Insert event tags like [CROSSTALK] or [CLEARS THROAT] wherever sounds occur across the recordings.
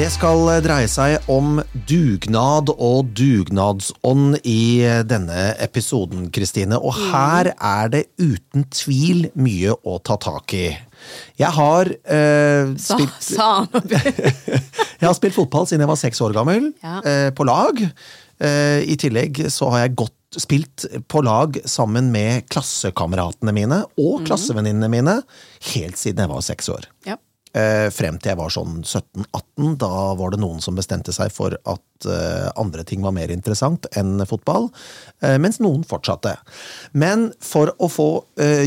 Det skal dreie seg om dugnad og dugnadsånd i denne episoden, Kristine. Og her er det uten tvil mye å ta tak i. Jeg har eh, spilt sa han. [LAUGHS] Jeg har spilt fotball siden jeg var seks år gammel, Ja. eh, på lag. Eh, I tillegg så har jeg gått, spilt på lag sammen med klassekameratene mine og klassevenninnene mine helt siden jeg var seks år. Ja. Eh, frem til jeg var sånn 17-18. Da var det noen som bestemte seg for at eh, andre ting var mer interessant enn fotball, eh, mens noen fortsatte. Men for å få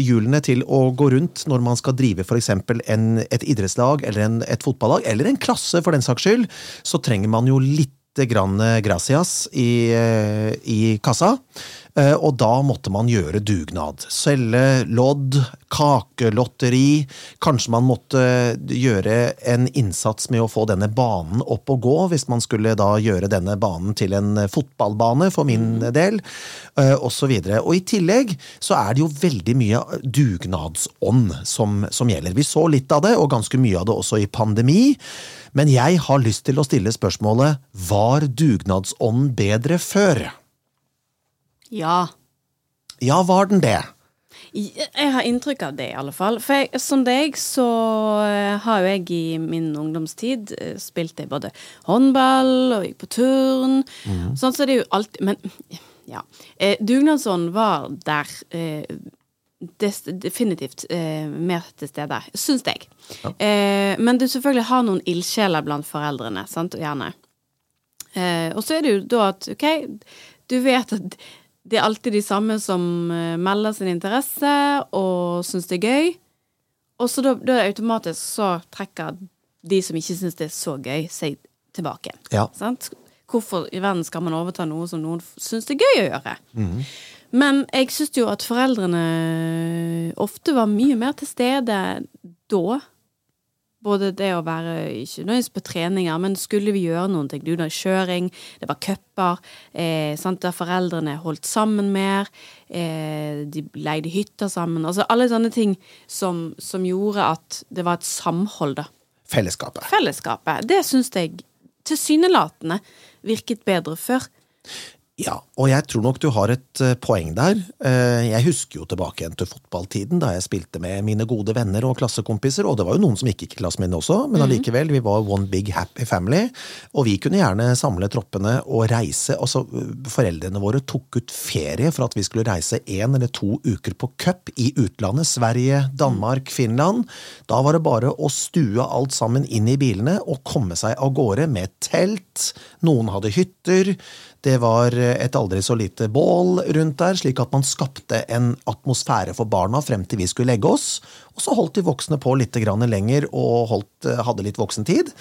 hjulene til å gå rundt når man skal drive f.eks. et idrettslag eller en, et fotballag, eller en klasse for den saks skyld, så trenger man jo litt grann gracias i, i kassa. Eh, Og da måtte man gjøre dugnad. Selge lodd, kakelotteri. Kanskje man måtte gjøre en innsats med å få denne banen opp og gå, hvis man skulle da gjøre denne banen til en fotballbane, for min del, osv. og så videre. Og i tillegg så er det jo veldig mye dugnadsånd som, som gjelder. Vi så litt av det, og ganske mye av det også i pandemi. Men jeg har lyst til å stille spørsmålet var dugnadsånden bedre før? Ja. Ja, var den det? Jeg har inntrykk av det, i alle fall. For jeg, som deg, så eh, har jo jeg i min ungdomstid eh, spilt jeg både håndball og gikk på turn. Sånn så det er jo alltid Men ja. Eh, Dugnadsånd var der eh, des, definitivt eh, mer til stede, syns jeg. Eh, men du selvfølgelig har noen ildsjeler blant foreldrene, sant, og gjerne. Eh, og så er det jo da at, ok, du vet at det er alltid de samme som eh, melder sin interesse og syns det er gøy. Og så da, da automatisk så trekker de som ikke syns det er så gøy, seg tilbake. Ja. Sant? Hvorfor i verden skal man overta noe som noen syns det er gøy å gjøre? Men jeg syns jo at foreldrene ofte var mye mer til stede da. Både det å være ikke nødvendigvis på treninger, men skulle vi gjøre noen ting? Dugnadskjøring, det var cuper, eh, der foreldrene holdt sammen mer, eh, de leide hytter sammen. Altså alle sånne ting som, som gjorde at det var et samhold, da. Fellesskapet. Fellesskapet. Det syns jeg tilsynelatende virket bedre før. Ja, og jeg tror nok du har et eh, poeng der. Eh, jeg husker jo tilbake igjen til fotballtiden, da jeg spilte med mine gode venner og klassekompiser, og det var jo noen som gikk i klassen min også, men allikevel, vi var one big happy family, og vi kunne gjerne samle troppene og reise. Altså, foreldrene våre tok ut ferie for at vi skulle reise én eller to uker på cup i utlandet, Sverige, Danmark, Finland. Da var det bare å stue alt sammen inn i bilene og komme seg av gårde med telt, noen hadde hytter, det var et aldri så lite bål rundt der, slik at man skapte en atmosfære for barna frem til vi skulle legge oss. Og så holdt de voksne på litt lenger og holdt, hadde litt voksentid.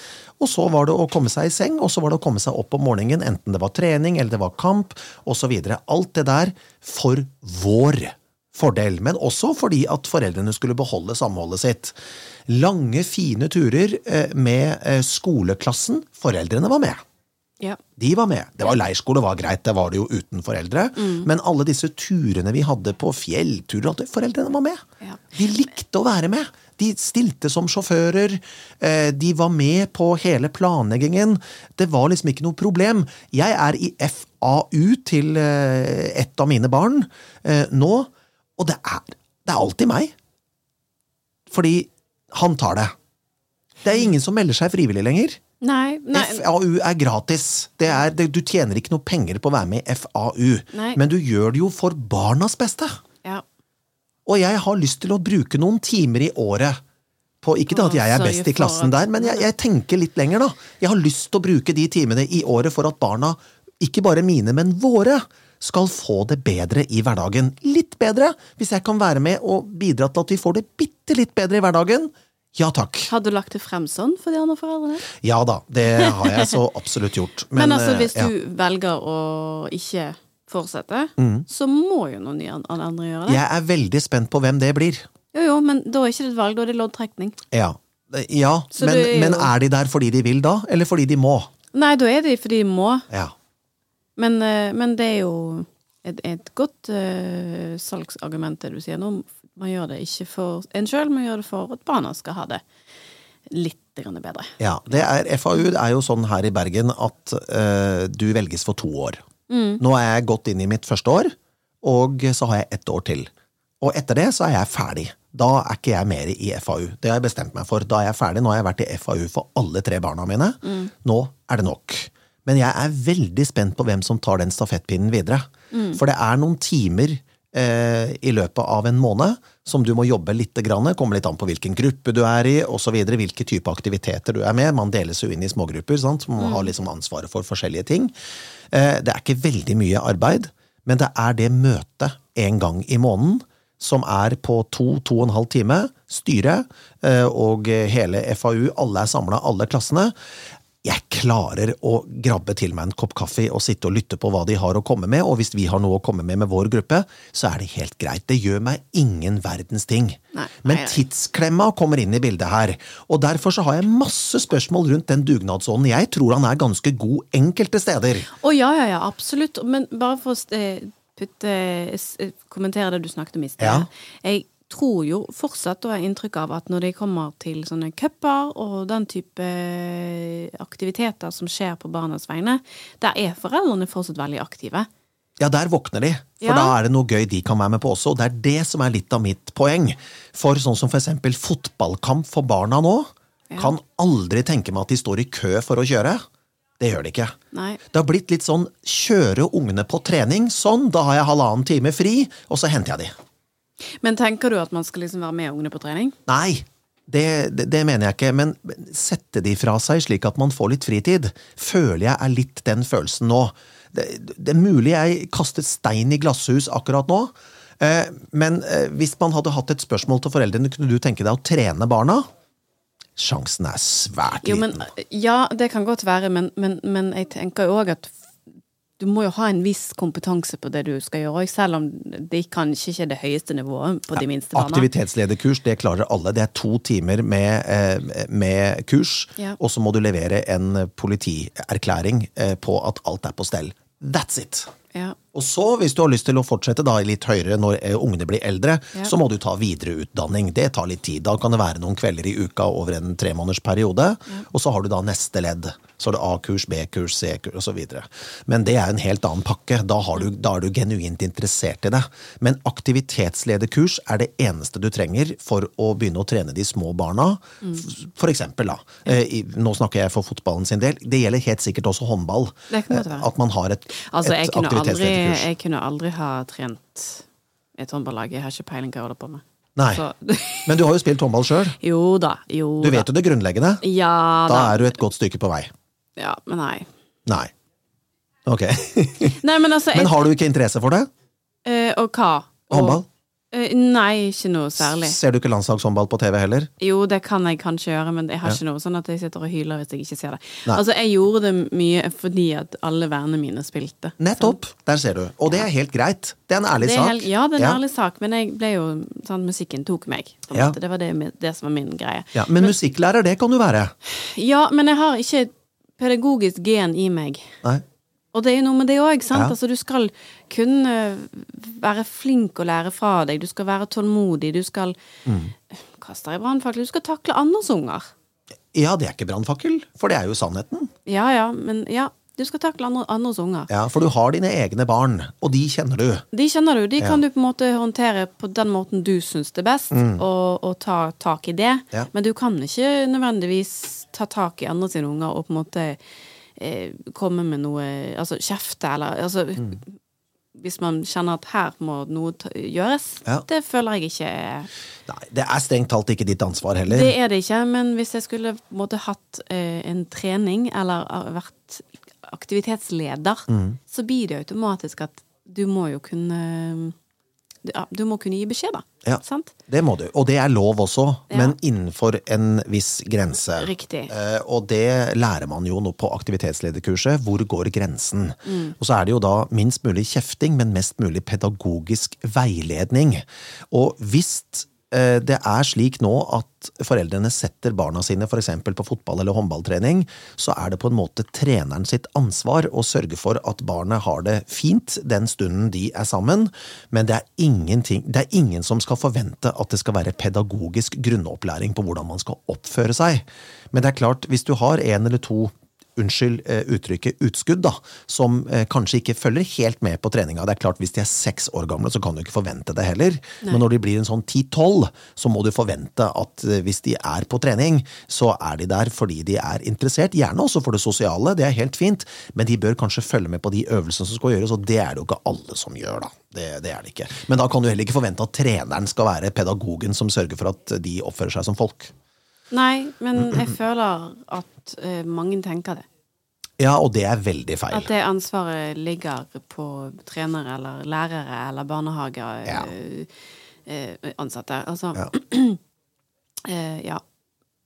Og så var det å komme seg i seng, og så var det å komme seg opp om morgenen, enten det var trening eller det var kamp osv. Alt det der for vår fordel, men også fordi at foreldrene skulle beholde samholdet sitt. Lange, fine turer eh, med eh, skoleklassen. Foreldrene var med. Ja. De var med. Det var Leirskole var greit, det var det jo uten foreldre. Men alle disse turene vi hadde på fjellturer, foreldrene var med. Ja. De likte å være med. De stilte som sjåfører. eh, De var med på hele planleggingen. Det var liksom ikke noe problem. Jeg er i FAU til eh, et av mine barn eh, nå, og det er, det er alltid meg. Fordi han tar det. Det er ingen som melder seg frivillig lenger. Nei, nei. FAU er gratis. Det er, det, du tjener ikke noe penger på å være med i FAU, Nei. men du gjør det jo for barnas beste. Ja. Og jeg har lyst til å bruke noen timer i året på Ikke da at jeg er best i klassen der, men jeg, jeg tenker litt lenger, da. Jeg har lyst til å bruke de timene i året for at barna, ikke bare mine, men våre, skal få det bedre i hverdagen. Litt bedre, hvis jeg kan være med og bidra til at vi får det bitte litt bedre i hverdagen. Ja takk. Har du lagt det frem sånn for de andre foreldrene? Ja da, det har jeg så [LAUGHS] absolutt gjort. Men, altså, eh, hvis ja. du velger å ikke fortsette, så må jo noen andre gjøre det. Jeg er veldig spent på hvem det blir. Jo, jo, men da er ikke det et valg, da er det loddtrekning. Ja, ja men, er jo- men er de der fordi de vil da, eller fordi de må? Nei, da er de fordi de må. Ja. Men, eh, men det er jo et, et godt uh, salgsargument, det du sier nå. Man gjør det ikke for en sjøl, man gjør det for at barna skal ha det litt bedre. Ja, det er, FAU det er jo sånn her i Bergen at uh, du velges for to år. Nå er jeg gått inn i mitt første år, og så har jeg ett år til. Og etter det så er jeg ferdig. Da er ikke jeg mer i FAU. Det har jeg bestemt meg for. Da er jeg ferdig. Nå har jeg vært i FAU for alle tre barna mine. Nå er det nok. Men jeg er veldig spent på hvem som tar den stafettpinnen videre. For det er noen timer eh, i løpet av en måned som du må jobbe litt. Grann, kommer litt an på hvilken gruppe du er i, osv. Hvilke type aktiviteter du er med. Man deles jo inn i smågrupper, sant? man har liksom ansvaret for forskjellige ting. Eh, det er ikke veldig mye arbeid, men det er det møtet en gang i måneden som er på to, to og en halv time. Styret eh, og hele FAU, alle er samla, alle klassene. Jeg klarer å grabbe til meg en kopp kaffe og sitte og lytte på hva de har å komme med, og hvis vi har noe å komme med med vår gruppe, så er det helt greit. Det gjør meg ingen verdens ting. Nei, Men nei, nei. tidsklemma kommer inn i bildet her, og derfor så har jeg masse spørsmål rundt den dugnadsånden. Jeg tror han er ganske god enkelte steder. Å ja, ja, ja, absolutt. Men bare for å eh, putte, eh, kommentere det du snakket om i sted. Ja. Jeg tror jo fortsatt og har inntrykk av at når de kommer til sånne cuper og den type aktiviteter som skjer på barnas vegne, der er foreldrene fortsatt veldig aktive. Ja, der våkner de, for Ja. da er det noe gøy de kan være med på også. Og det er det som er litt av mitt poeng. For sånn som for eksempel fotballkamp for barna nå, kan aldri tenke meg at de står i kø for å kjøre. Det gjør de ikke. Nei. Det har blitt litt sånn kjøre ungene på trening. Sånn, da har jeg halvannen time fri, og så henter jeg de. Men tenker du at man skal liksom være med ungene på trening? Nei, det, det, det mener jeg ikke. Men sette de fra seg slik at man får litt fritid, føler jeg er litt den følelsen nå. Det, det er mulig jeg kastet stein i glasshus akkurat nå. eh, Men eh, hvis man hadde hatt et spørsmål til foreldrene, kunne du tenke deg å trene barna? Sjansen er svært Jo, liten. men, ja, det kan godt være, men, men, men jeg tenker jo òg at du må jo ha en viss kompetanse på det du skal gjøre, selv om det kanskje ikke er det høyeste nivået på de minste barna. Aktivitetslederkurs, det klarer alle. Det er to timer med, eh, med kurs, Ja. og så må du levere en politierklæring eh, på at alt er på stell. That's it! Ja. Og så, hvis du har lyst til å fortsette da litt høyere når eh, ungene blir eldre, Ja. så må du ta videreutdanning. Det tar litt tid. Da kan det være noen kvelder i uka over en tremånedersperiode. Og så har du da neste ledd. Så har du A-kurs, B-kurs, C-kurs osv. Men det er en helt annen pakke. Da, har du, da er du genuint interessert i det. Men aktivitetslederkurs er det eneste du trenger for å begynne å trene de små barna. F- For eksempel, da. eh, Nå snakker jeg for fotballen sin del. Det gjelder helt sikkert også håndball. Det At man har et, Altså, et kunne, aldri, jeg kunne aldri ha trent et håndballag. Jeg har ikke peiling hva jeg holder på med. Nei. [LAUGHS] Men du har jo spilt håndball sjøl. jo da, jo Du vet jo det grunnleggende. Ja Da da. er du et godt stykke på vei. Ja, men nei. Nei. Ok. [LAUGHS] Nei, men altså Men har du ikke interesse for det? Uh, Og hva? Og- Håndball? Uh, nei, ikke noe særlig. Ser du ikke landslagshåndball på TV heller? Jo, det kan jeg kanskje gjøre, men jeg har ikke noe sånn at jeg sitter og hyler hvis jeg ikke ser det. Nei. Altså, jeg gjorde det mye fordi at alle vennene mine spilte. Nettopp! Der ser du. Og det er helt greit. Det er en ærlig er sak. helt, ja, det er en Ja. ærlig sak, men jeg ble jo sånn, musikken tok meg. Ja. Det var det, det som var min greie. Ja, men musikklærer, det kan du være. Ja, men jeg har ikke pedagogisk gen i meg. Nei. Og det er jo noe med det òg. Ja. Altså, du skal kunne være flink å lære fra deg. Du skal være tålmodig. Du skal Mm. Kaste deg i brannfakkel. Du skal takle andres unger. Ja, det er ikke brannfakkel, for det er jo sannheten. Ja ja, men ja. Du skal takle andre, andres unger. Ja, For du har dine egne barn, og de kjenner du. De kjenner du. De Ja. kan du på en måte håndtere på den måten du syns det er best, og, og ta tak i det. Mm. Ja. Men du kan ikke nødvendigvis ta tak i andre sine unger og på en måte eh, komme med noe Altså kjefte, eller altså Mm. Hvis man kjenner at her må noe gjøres. Ja. Det føler jeg ikke Nei, Det er strengt talt ikke ditt ansvar heller. Det er det ikke, men hvis jeg skulle måte hatt eh, en trening, eller eh, vært aktivitetsleder, Mm. så blir det automatisk at du må jo kunne ja, Du må kunne gi beskjed, da. Ja. Sant? Det må du. Og det er lov også, Ja. men innenfor en viss grense. Riktig. Eh, og det lærer man jo nå på aktivitetslederkurset. Hvor går grensen? Mm. Og så er det jo da minst mulig kjefting, men mest mulig pedagogisk veiledning. Og hvis det er slik nå at foreldrene setter barna sine for på fotball- eller håndballtrening, så er det på en måte treneren sitt ansvar å sørge for at barnet har det fint den stunden de er sammen, men det er, det er ingen som skal forvente at det skal være pedagogisk grunnopplæring på hvordan man skal oppføre seg. Men det er klart, hvis du har en eller to unnskyld eh, uttrykket, utskudd, da, som eh, kanskje ikke følger helt med på treninga. Det er klart, Hvis de er seks år gamle, så kan du ikke forvente det heller. Nei. Men når de blir en sånn ti-tolv, så må du forvente at eh, hvis de er på trening, så er de der fordi de er interessert. Gjerne også for det sosiale, det er helt fint, men de bør kanskje følge med på de øvelsene som skal gjøres, og det er det jo ikke alle som gjør, da. Det, det er det ikke. Men da kan du heller ikke forvente at treneren skal være pedagogen som sørger for at de oppfører seg som folk. Nei, men jeg føler at uh, mange tenker det. Ja, og det er veldig feil. At det ansvaret ligger på trenere eller lærere eller barnehageansatte. Ja. Uh, uh, altså ja. [CLEARS THROAT] ja.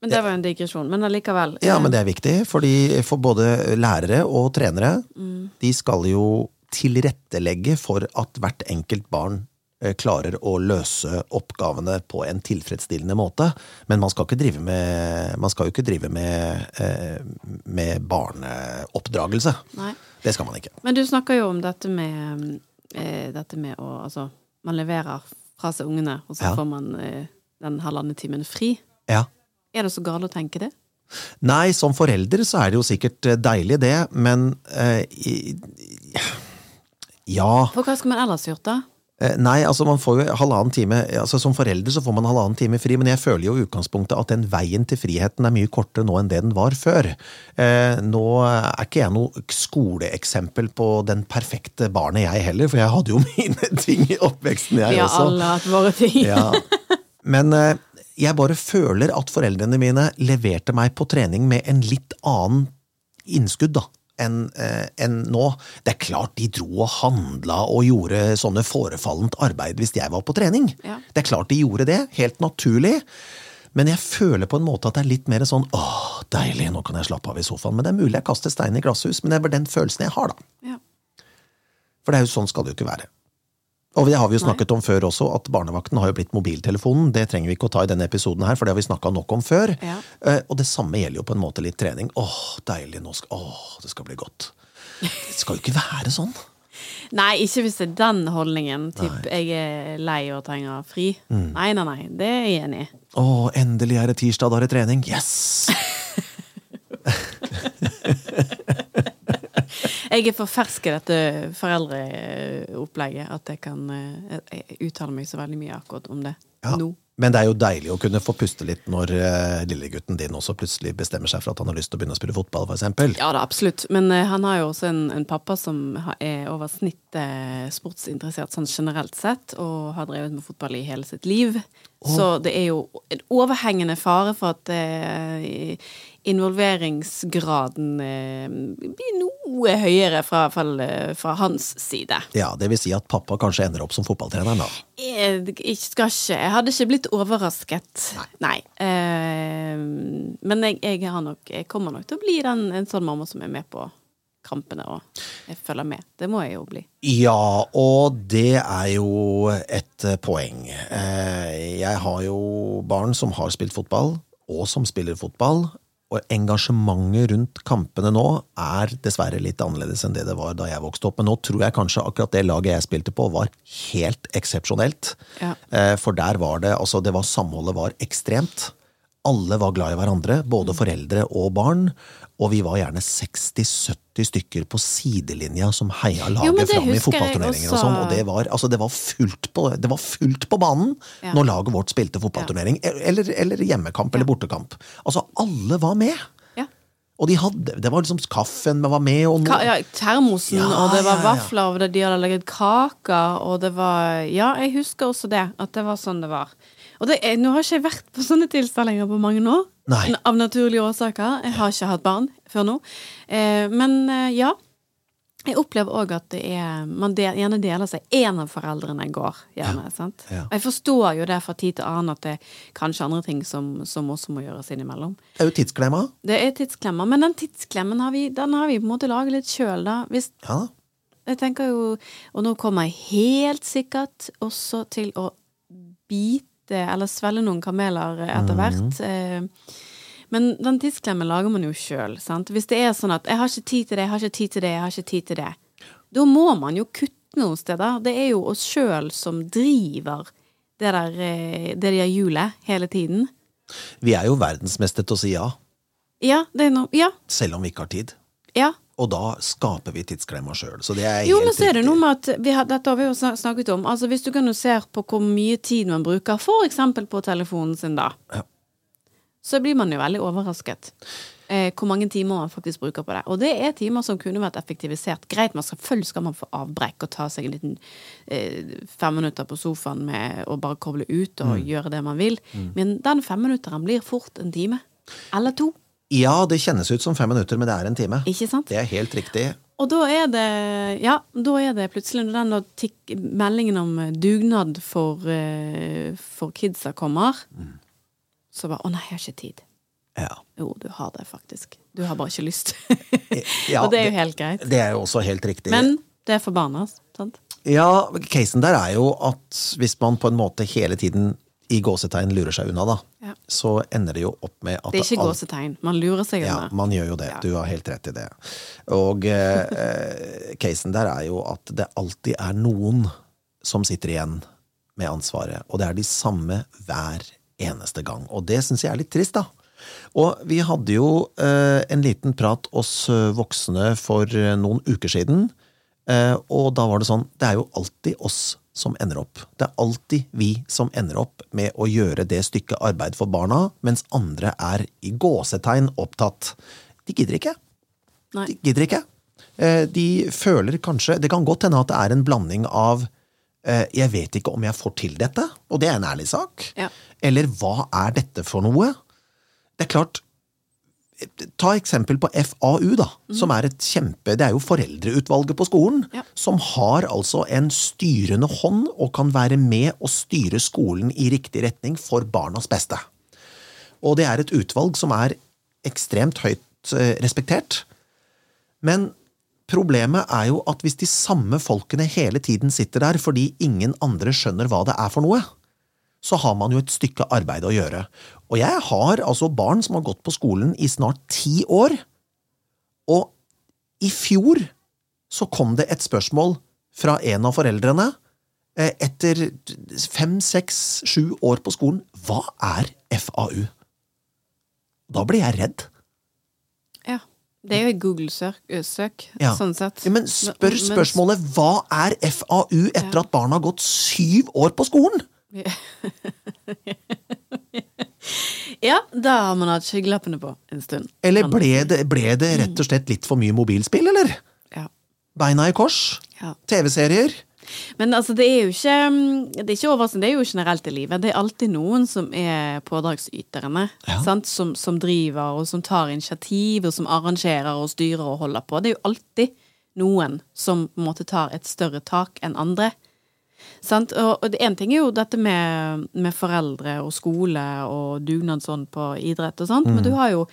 Men det var jo en digresjon. Men allikevel. Ja, men det er viktig, fordi for både lærere og trenere, mm. de skal jo tilrettelegge for at hvert enkelt barn Eh, klarer å løse oppgavene på en tilfredsstillende måte. Men man skal ikke drive med, man skal jo ikke drive med, eh, med barneoppdragelse. Nei. Det skal man ikke. Men du snakker jo om dette med, eh, dette med å Altså, man leverer fra seg ungene, og så ja. får man den halvannen timen fri. Ja. Er det så galt å tenke det? Nei, som forelder så er det jo sikkert deilig, det, men eh, ja For hva skal man ellers gjort, da? Eh, nei, altså man får jo halvannen time altså Som forelder så får man halvannen time fri, men jeg føler jo i utgangspunktet at den veien til friheten er mye kortere nå enn det den var før. Eh, nå er ikke jeg noe skoleeksempel på den perfekte barnet, jeg heller, for jeg hadde jo [LAUGHS] mine ting i oppveksten, jeg også. Vi har alle hatt våre ting. ja. [LAUGHS] Men eh, jeg bare føler at foreldrene mine leverte meg på trening med en litt annen innskudd, da enn eh, en nå. Det er klart de dro og handla og gjorde sånne forefallent arbeid hvis jeg var på trening. Ja. Det er klart de gjorde det, helt naturlig. Men jeg føler på en måte at det er litt mer sånn åh, deilig, nå kan jeg slappe av i sofaen. Men det er mulig jeg kaster stein i glasshus, men det er bare den følelsen jeg har, da. Ja. For det er jo sånn skal det jo ikke være. Og det har vi jo snakket Nei. om før også, at barnevakten har jo blitt mobiltelefonen. Det trenger vi ikke å ta i denne episoden her, for det har vi snakka nok om før. Ja. Uh, og det samme gjelder jo på en måte litt trening. Åh, deilig, skal, åh, det skal bli godt. Det skal jo ikke være sånn. [LAUGHS] Nei, ikke hvis det er den holdningen. Typ, jeg er lei og trenger fri. Mm. Nei, nei, nei. Det er jeg enig i. Å, endelig er det tirsdag, da er det trening. Yes! [LAUGHS] Jeg er for fersk i dette foreldreopplegget at jeg kan jeg uttale meg så veldig mye akkurat om det ja. nå. Men det er jo deilig å kunne få puste litt når uh, lillegutten din også plutselig bestemmer seg for at han har lyst til å begynne å spille fotball, f.eks. Ja da, absolutt. Men uh, han har jo også en, en pappa som er over snittet sportsinteressert sånn generelt sett, og har drevet med fotball i hele sitt liv. Oh. Så det er jo en overhengende fare for at involveringsgraden eh, blir noe høyere fra, fra, fra, hans side. Ja, det vil si at pappa kanskje ender opp som fotballtrener da? Jeg, jeg skal ikke Jeg hadde ikke blitt overrasket. Nei. Nei. Eh, men jeg, jeg, nok, jeg, kommer nok til å bli den, en sånn mamma som er med på kampene og jeg følger med. Det må jeg jo bli. Ja, og det er jo et eh, poeng. Eh, jeg har jo barn som har spilt fotball, og som spiller fotball. Og engasjementet rundt kampene nå er dessverre litt annerledes enn det det var da jeg vokste opp. Men nå tror jeg kanskje akkurat det laget jeg spilte på, var helt eksepsjonelt. Ja. Eh, for der var det altså det var Samholdet var ekstremt. Alle var glad i hverandre, både mm. foreldre og barn. Og vi var gjerne 60-70 stykker på sidelinja som heia laget fram i fotballturneringer. Og sånn, og det var, altså, det var, fullt, på, det var fullt på banen ja. når laget vårt spilte fotballturnering. Eller, eller, hjemmekamp eller bortekamp. Altså, alle var med. Og de hadde, det var liksom kaffen var med, og Ka ja, termosen, og det var vafler, og de hadde laget kaker, og det var Ja, jeg husker også det, at det var sånn det var. Og det er, nå har ikke jeg vært på sånne tilstelninger på mange år. Nei. Av naturlige årsaker. Jeg har ikke hatt barn før nå. Eh, men eh, ja. Jeg opplever òg at det er man del, gjerne deler seg. Én av foreldrene går gjerne. Ja. sant? Ja. Jeg forstår jo det fra tid til annen at det er kanskje andre ting som, som også må gjøres innimellom. Det er jo tidsklemma. Det er tidsklemma, men den tidsklemmen har vi, den har vi på en måte laget litt sjøl, da. Hvis, ja. Jeg tenker jo Og nå kommer jeg helt sikkert også til å bite bite eller svelge noen kameler etter Mhm. hvert. Mm. Men den tidsklemmen lager man jo sjøl. Hvis det er sånn at 'jeg har ikke tid til det, jeg har ikke tid til det', jeg har ikke tid til det, da må man jo kutte noen steder. Det er jo oss sjøl som driver det der, eh, det der hjulet hele tiden. Vi er jo verdensmester til å si ja, Ja, det noe Ja. selv om vi ikke har tid. ja. Og da skaper vi tidsklemma sjøl. Så det er helt Jo, men så er det noe med at vi har, Dette har vi jo snakket om. Altså Hvis du kan jo se på hvor mye tid man bruker eksempel på telefonen sin, da. Ja. Så blir man jo veldig overrasket. Eh, hvor mange timer man faktisk bruker på det. Og det er timer som kunne vært effektivisert. Greit, man skal, selvfølgelig skal man få avbrekk og ta seg en liten eh, fem minutter på sofaen med å bare koble ut og Mm. gjøre det man vil. Men den femminutteren blir fort en time. Eller to. Ja, det kjennes ut som fem minutter, men det er en time. Ikke sant? Det er helt riktig. Og da er det Ja, da er det plutselig når den tikk, meldingen om eh, dugnad for, eh, for kidsa kommer, så bare Å nei, jeg har ikke tid. Ja. Jo, du har det faktisk. Du har bare ikke lyst. Ja, [LAUGHS] og det er jo helt greit. Det er jo også helt riktig. Men det er for barna, sant? Ja, casen der er jo at hvis man på en måte hele tiden i gåsetegn lurer seg unna, da, Ja. så ender det jo opp med at Det er ikke alt- gåsetegn. Man lurer seg unna. Ja, man gjør jo det. Ja. Du har helt rett i det. Og eh, eh, casen der er jo at det alltid er noen som sitter igjen med ansvaret, og det er de samme hver eneste gang. Og det syns jeg er litt trist, da. Og vi hadde jo eh, en liten prat oss eh, voksne for eh, noen uker siden, og da var det sånn Det er jo alltid oss som ender opp. Det er alltid vi som ender opp med å gjøre det stykket arbeid for barna, mens andre er i gåsetegn opptatt. De gidder ikke. Nei. De gidder ikke. Eh, De føler kanskje Det kan godt hende at det er en blanding av eh, 'jeg vet ikke om jeg får til dette', og det er en ærlig sak. Ja. Eller 'hva er dette for noe'? Det er klart Ta eksempel på FAU, da, som er et kjempe Det er jo foreldreutvalget på skolen, Ja. som har altså en styrende hånd og kan være med å styre skolen i riktig retning for barnas beste. Og det er et utvalg som er ekstremt høyt eh, respektert. Men problemet er jo at hvis de samme folkene hele tiden sitter der fordi ingen andre skjønner hva det er for noe, så har man jo et stykke arbeid å gjøre. Og jeg har altså barn som har gått på skolen i snart ti år, og i fjor så kom det et spørsmål fra en av foreldrene eh, etter fem, seks, sju år på skolen. Hva er FAU? Da ble jeg redd. Ja. Det er jo et Google-søk, Ja. sånn sett. Ja, men spør spørsmålet hva er FAU etter at barna har gått syv år på skolen? [LAUGHS] Ja, da har man hatt skyggelappene på en stund. Eller ble det, ble det rett og slett litt for mye mobilspill, eller? Ja. Beina i kors? ja. TV-serier? Men altså, det er jo ikke Det er ikke overraskende, det er jo generelt i livet. Det er alltid noen som er pådragsyterne. Ja. Sant? Som, som driver, og som tar initiativ, og som arrangerer og styrer og holder på. Det er jo alltid noen som på en måte tar et større tak enn andre. Sant? Og, og det en ting er jo dette med, med foreldre og skole og dugnad sånn på idrett og sånt, men Mm. du har jo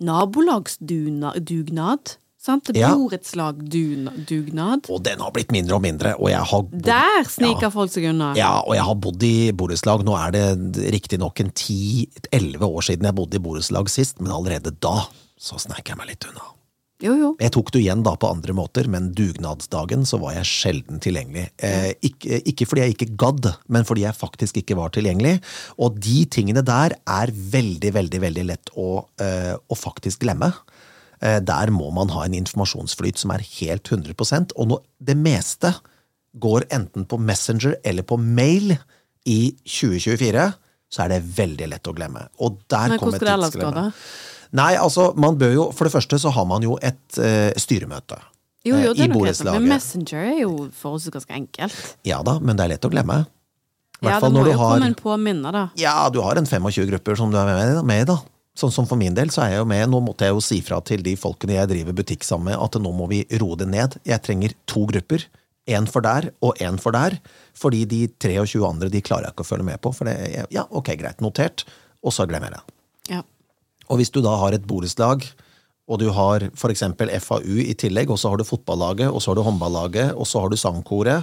nabolagsdugnad. Sant? Ja. Borettslagdugnad. Og den har blitt mindre og mindre, og bodd, Der sniker folk seg unna. ja, og jeg har bodd i borettslag. Nå er det riktignok en 10-11 år siden jeg bodde i borettslag sist, men allerede da så snek jeg meg litt unna. Jo, jo. Jeg tok det igjen da på andre måter, men dugnadsdagen så var jeg sjelden tilgjengelig. Eh, ikke, ikke fordi jeg ikke gadd, men fordi jeg faktisk ikke var tilgjengelig. Og de tingene der er veldig, veldig, veldig lett å, eh, å faktisk glemme. Eh, der må man ha en informasjonsflyt som er helt 100% og nå, det meste går enten på Messenger eller på mail i 2024, så er det veldig lett å glemme. Og der Men kommer hvordan skal Nei, altså, man bør jo For det første så har man jo et uh, styremøte. Jo, jo, eh, det er nok greit, men. Messenger er jo for oss ganske enkelt. Ja da, men det er lett å glemme. I Ja, det fall må du jo har komme en påminner, da. Ja, du har en 25 grupper som du er med, med i, da. Sånn som for min del, så er jeg jo med. Nå måtte jeg jo si fra til de folkene jeg driver butikk sammen med, at nå må vi roe det ned. Jeg trenger to grupper. Én for der og én for der. Fordi de 23 andre de klarer jeg ikke å følge med på. For det, ja, ok, greit, notert. Og så glemmer jeg det. Ja. Og hvis du da har et borettslag, og du har f.eks. FAU i tillegg, og så har du fotballaget, og så har du håndballaget, og så har du sangkoret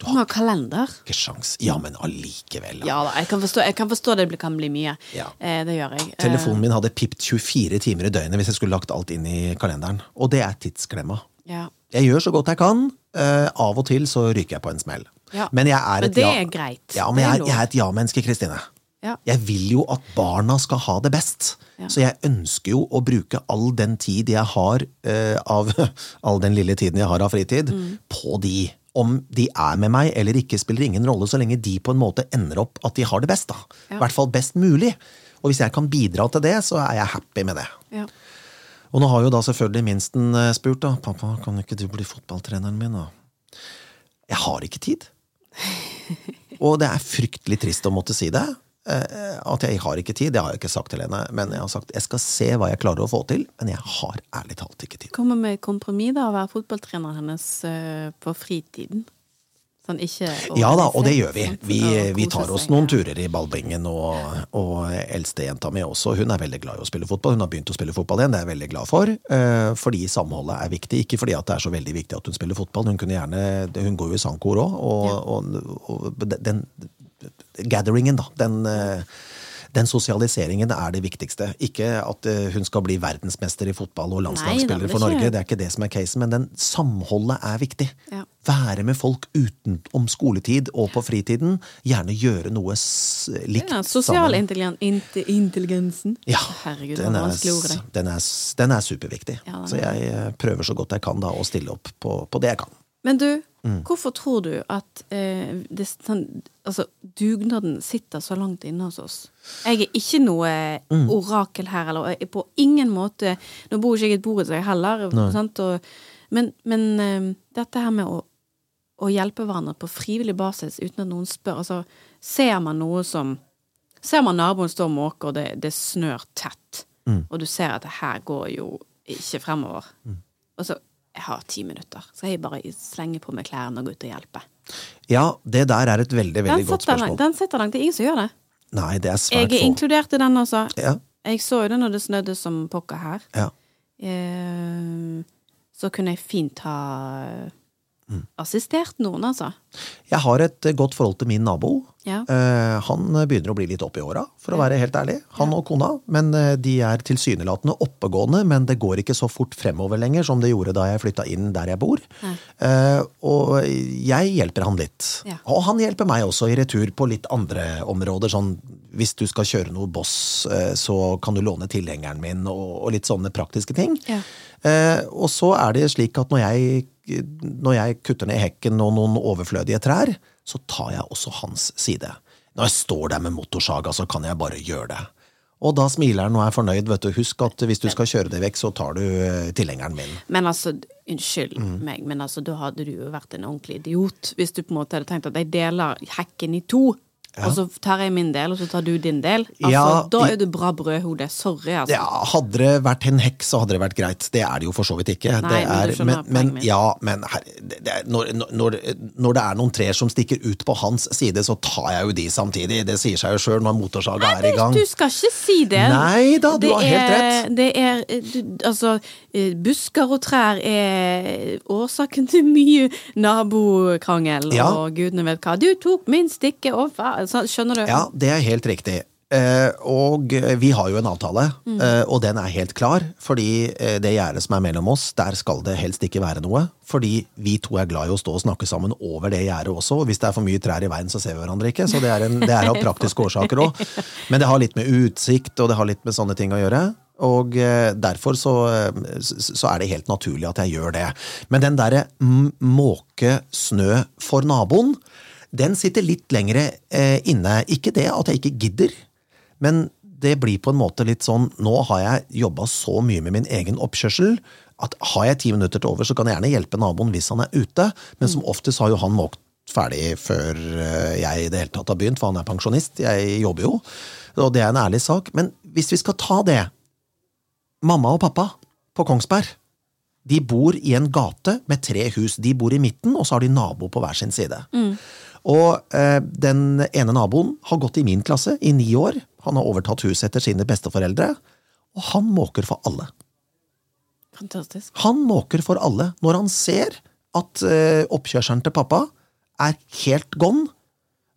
Du har kalender. ikke sjans. Ja, men allikevel. Ja da, jeg kan forstå, jeg kan forstå det kan bli mye. Ja. Eh, det gjør jeg. Telefonen min hadde pipt 24 timer i døgnet hvis jeg skulle lagt alt inn i kalenderen. Og det er tidsklemma. Eh, ja. Jeg gjør så godt jeg kan. Eh, av og til så ryker jeg på en smell. Ja. Men jeg er et det ja. Ja, men jeg, er- jeg er ja-menneske, Kristine. Ja. Jeg vil jo at barna skal ha det best. Ja. Så jeg ønsker jo å bruke all den tid jeg har uh, av [LAUGHS] all den lille tiden jeg har av fritid, Mm. på de. Om de er med meg eller ikke, spiller ingen rolle, så lenge de på en måte ender opp at de har det best. da. I Ja. hvert fall best mulig. Og hvis jeg kan bidra til det, så er jeg happy med det. Ja. Og nå har jo da selvfølgelig minsten eh, spurt, da. Pappa, kan ikke du bli fotballtreneren min, da? Jeg har ikke tid. [LAUGHS] Og det er fryktelig trist å måtte si det. Eh, At jeg har ikke tid. Det har jeg ikke sagt til henne. Men jeg har sagt jeg skal se hva jeg klarer å få til. Men jeg har ærlig talt ikke tid. Kommer med kompromiss da, å være fotballtreneren hennes eh, på fritiden. Sånn ikke Ja da, og det gjør vi. Vi, vi tar oss noen turer i ballbingen, og, og eldstejenta mi også. Hun er veldig glad i å spille fotball. Hun har begynt å spille fotball igjen, det er jeg veldig glad for. eh, Fordi samholdet er viktig. Ikke fordi at det er så veldig viktig at hun spiller fotball. Hun kunne gjerne, hun går jo i sangkor òg, og, og, og den gatheringen, da. Den, eh, den sosialiseringen er det viktigste. Ikke at eh, hun skal bli verdensmester i fotball og landslagsspiller Nei, for ikke- Norge. Det er ikke det som er casen, men den samholdet er viktig. Ja. Være med folk utenom skoletid og på fritiden. Gjerne gjøre noe likt Ja, sosial intelligensen. Ja, Herregud, den er, den, er, den er superviktig. Ja, den så er jeg eh, prøver så godt jeg kan da å stille opp på, på det jeg kan. Men du, Mm. hvorfor tror du at eh, det, sånn, altså, dugnaden sitter så langt inne hos oss? Jeg er ikke noe Mm. orakel her, eller jeg er på ingen måte Nå bor ikke jeg i et borettslag heller? Og, men, men eh, dette her med å, å hjelpe hverandre på frivillig basis uten at noen spør altså, Ser man noe som Ser man naboen står og måker, og det, det snør tett, Mm. og du ser at det her går jo ikke fremover, og så jeg har ti minutter. Skal jeg bare slenge på meg klærne og gå ut og hjelpe? Ja, det der er et veldig, veldig godt spørsmål. spørsmål. den sitter langt. Det er ingen som gjør det. Nei, det er Jeg svært er få. inkludert i den, altså. Ja, Jeg så jo det når det snødde som pokker her. ja. Eh, så kunne jeg fint ha Mm. assistert noen, altså. Jeg har et eh, godt forhold til min nabo. Ja. Eh, han begynner å bli litt opp i åra, for å være helt ærlig. Han og kona. Men eh, de er tilsynelatende oppegående, men det går ikke så fort fremover lenger som det gjorde da jeg flytta inn der jeg bor. Eh, og jeg hjelper han litt. Ja. Og han hjelper meg også i retur på litt andre områder. Sånn hvis du skal kjøre noe boss, eh, så kan du låne tilhengeren min, og, og litt sånne praktiske ting. Ja. Eh, og så er det slik at når jeg, når jeg kutter ned hekken og noen overflødige trær, så tar jeg også hans side. Når jeg står der med motorsaga, så kan jeg bare gjøre det. Og da smiler han og er fornøyd. vet du. Husk at hvis du skal kjøre det vekk, så tar du eh, tilhengeren min. Men altså, unnskyld Mm. meg, men altså, da hadde du jo vært en ordentlig idiot hvis du på en måte hadde tenkt at jeg deler hekken i to. Og så tar jeg min del, og så tar du din del. Altså, Ja, da er du bra brødhode. Sorry, altså. Ja, Hadde det vært en hekk, så hadde det vært greit. Det er det jo for så vidt ikke. Nei, men er, skjønner men, men, ja, men her, det, det når, når, når det er noen trær som stikker ut på hans side, så tar jeg jo de samtidig. Det sier seg jo sjøl når motorsaga er i gang. Du skal ikke si det. Nei da, du Det har helt er- rett. Det er du, Altså, eh, busker og trær er årsaken til mye nabokrangel Ja. og gudene vet hva. Du tok min stikke og hva Skjønner du? Ja, det er helt riktig. Eh, og vi har jo en avtale, Mm. eh, og den er helt klar. Fordi eh, det gjerdet som er mellom oss, der skal det helst ikke være noe. Fordi vi to er glad i å stå og snakke sammen over det gjerdet også. Og hvis det er for mye trær i veien, så ser vi hverandre ikke. Så det er, en, det er av praktiske årsaker òg. [LAUGHS] Men det har litt med utsikt og det har litt med sånne ting å gjøre. Og derfor så, så er det helt naturlig at jeg gjør det. Men den derre måke snø for naboen, den sitter litt lengre eh, inne. Ikke det at jeg ikke gidder, men det blir på en måte litt sånn Nå har jeg jobba så mye med min egen oppkjørsel at har jeg ti minutter til over, så kan jeg gjerne hjelpe naboen hvis han er ute, men som oftest har jo han måkt ferdig før eh, jeg i det hele tatt har begynt, for han er pensjonist. Jeg jobber jo, og det er en ærlig sak. Men hvis vi skal ta det Mamma og pappa på Kongsberg de bor i en gate med tre hus. De bor i midten, og så har de nabo på hver sin side. Og eh, den ene naboen har gått i min klasse i ni år. Han har overtatt huset etter sine besteforeldre, og han måker for alle. Fantastisk. Han måker for alle når han ser at eh, oppkjørselen til pappa er helt gone.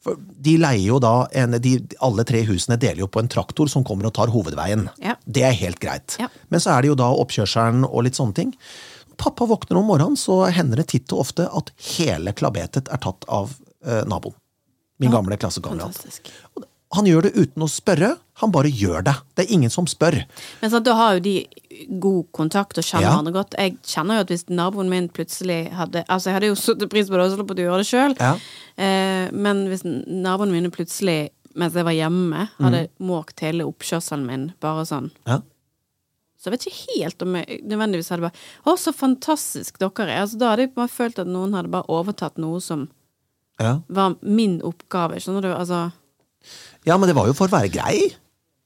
For de leier jo da en, de, Alle tre husene deler jo på en traktor som kommer og tar hovedveien. Ja. Det er helt greit. Ja. Men så er det jo da oppkjørselen og litt sånne ting. Pappa våkner om morgenen, så hender det titt og ofte at hele klabetet er tatt av naboen. Min gamle klassekamerat. Han gjør det uten å spørre, han bare gjør det. Det er ingen som spør. Men sant, da har jo de god kontakt og kjenner Ja. hverandre godt. Jeg kjenner jo at hvis naboen min plutselig hadde Altså, jeg hadde jo satt pris på det og sluppet å gjøre det sjøl, Ja. eh, men hvis naboene mine plutselig, mens jeg var hjemme, hadde Mm. måkt hele oppkjørselen min, bare sånn Ja. Så jeg vet ikke helt om jeg nødvendigvis hadde bare Å, så fantastisk dere er. Altså, da hadde jeg bare følt at noen hadde bare overtatt noe som Ja. var min oppgave. Skjønner du? Altså ja, men det var jo for å være grei.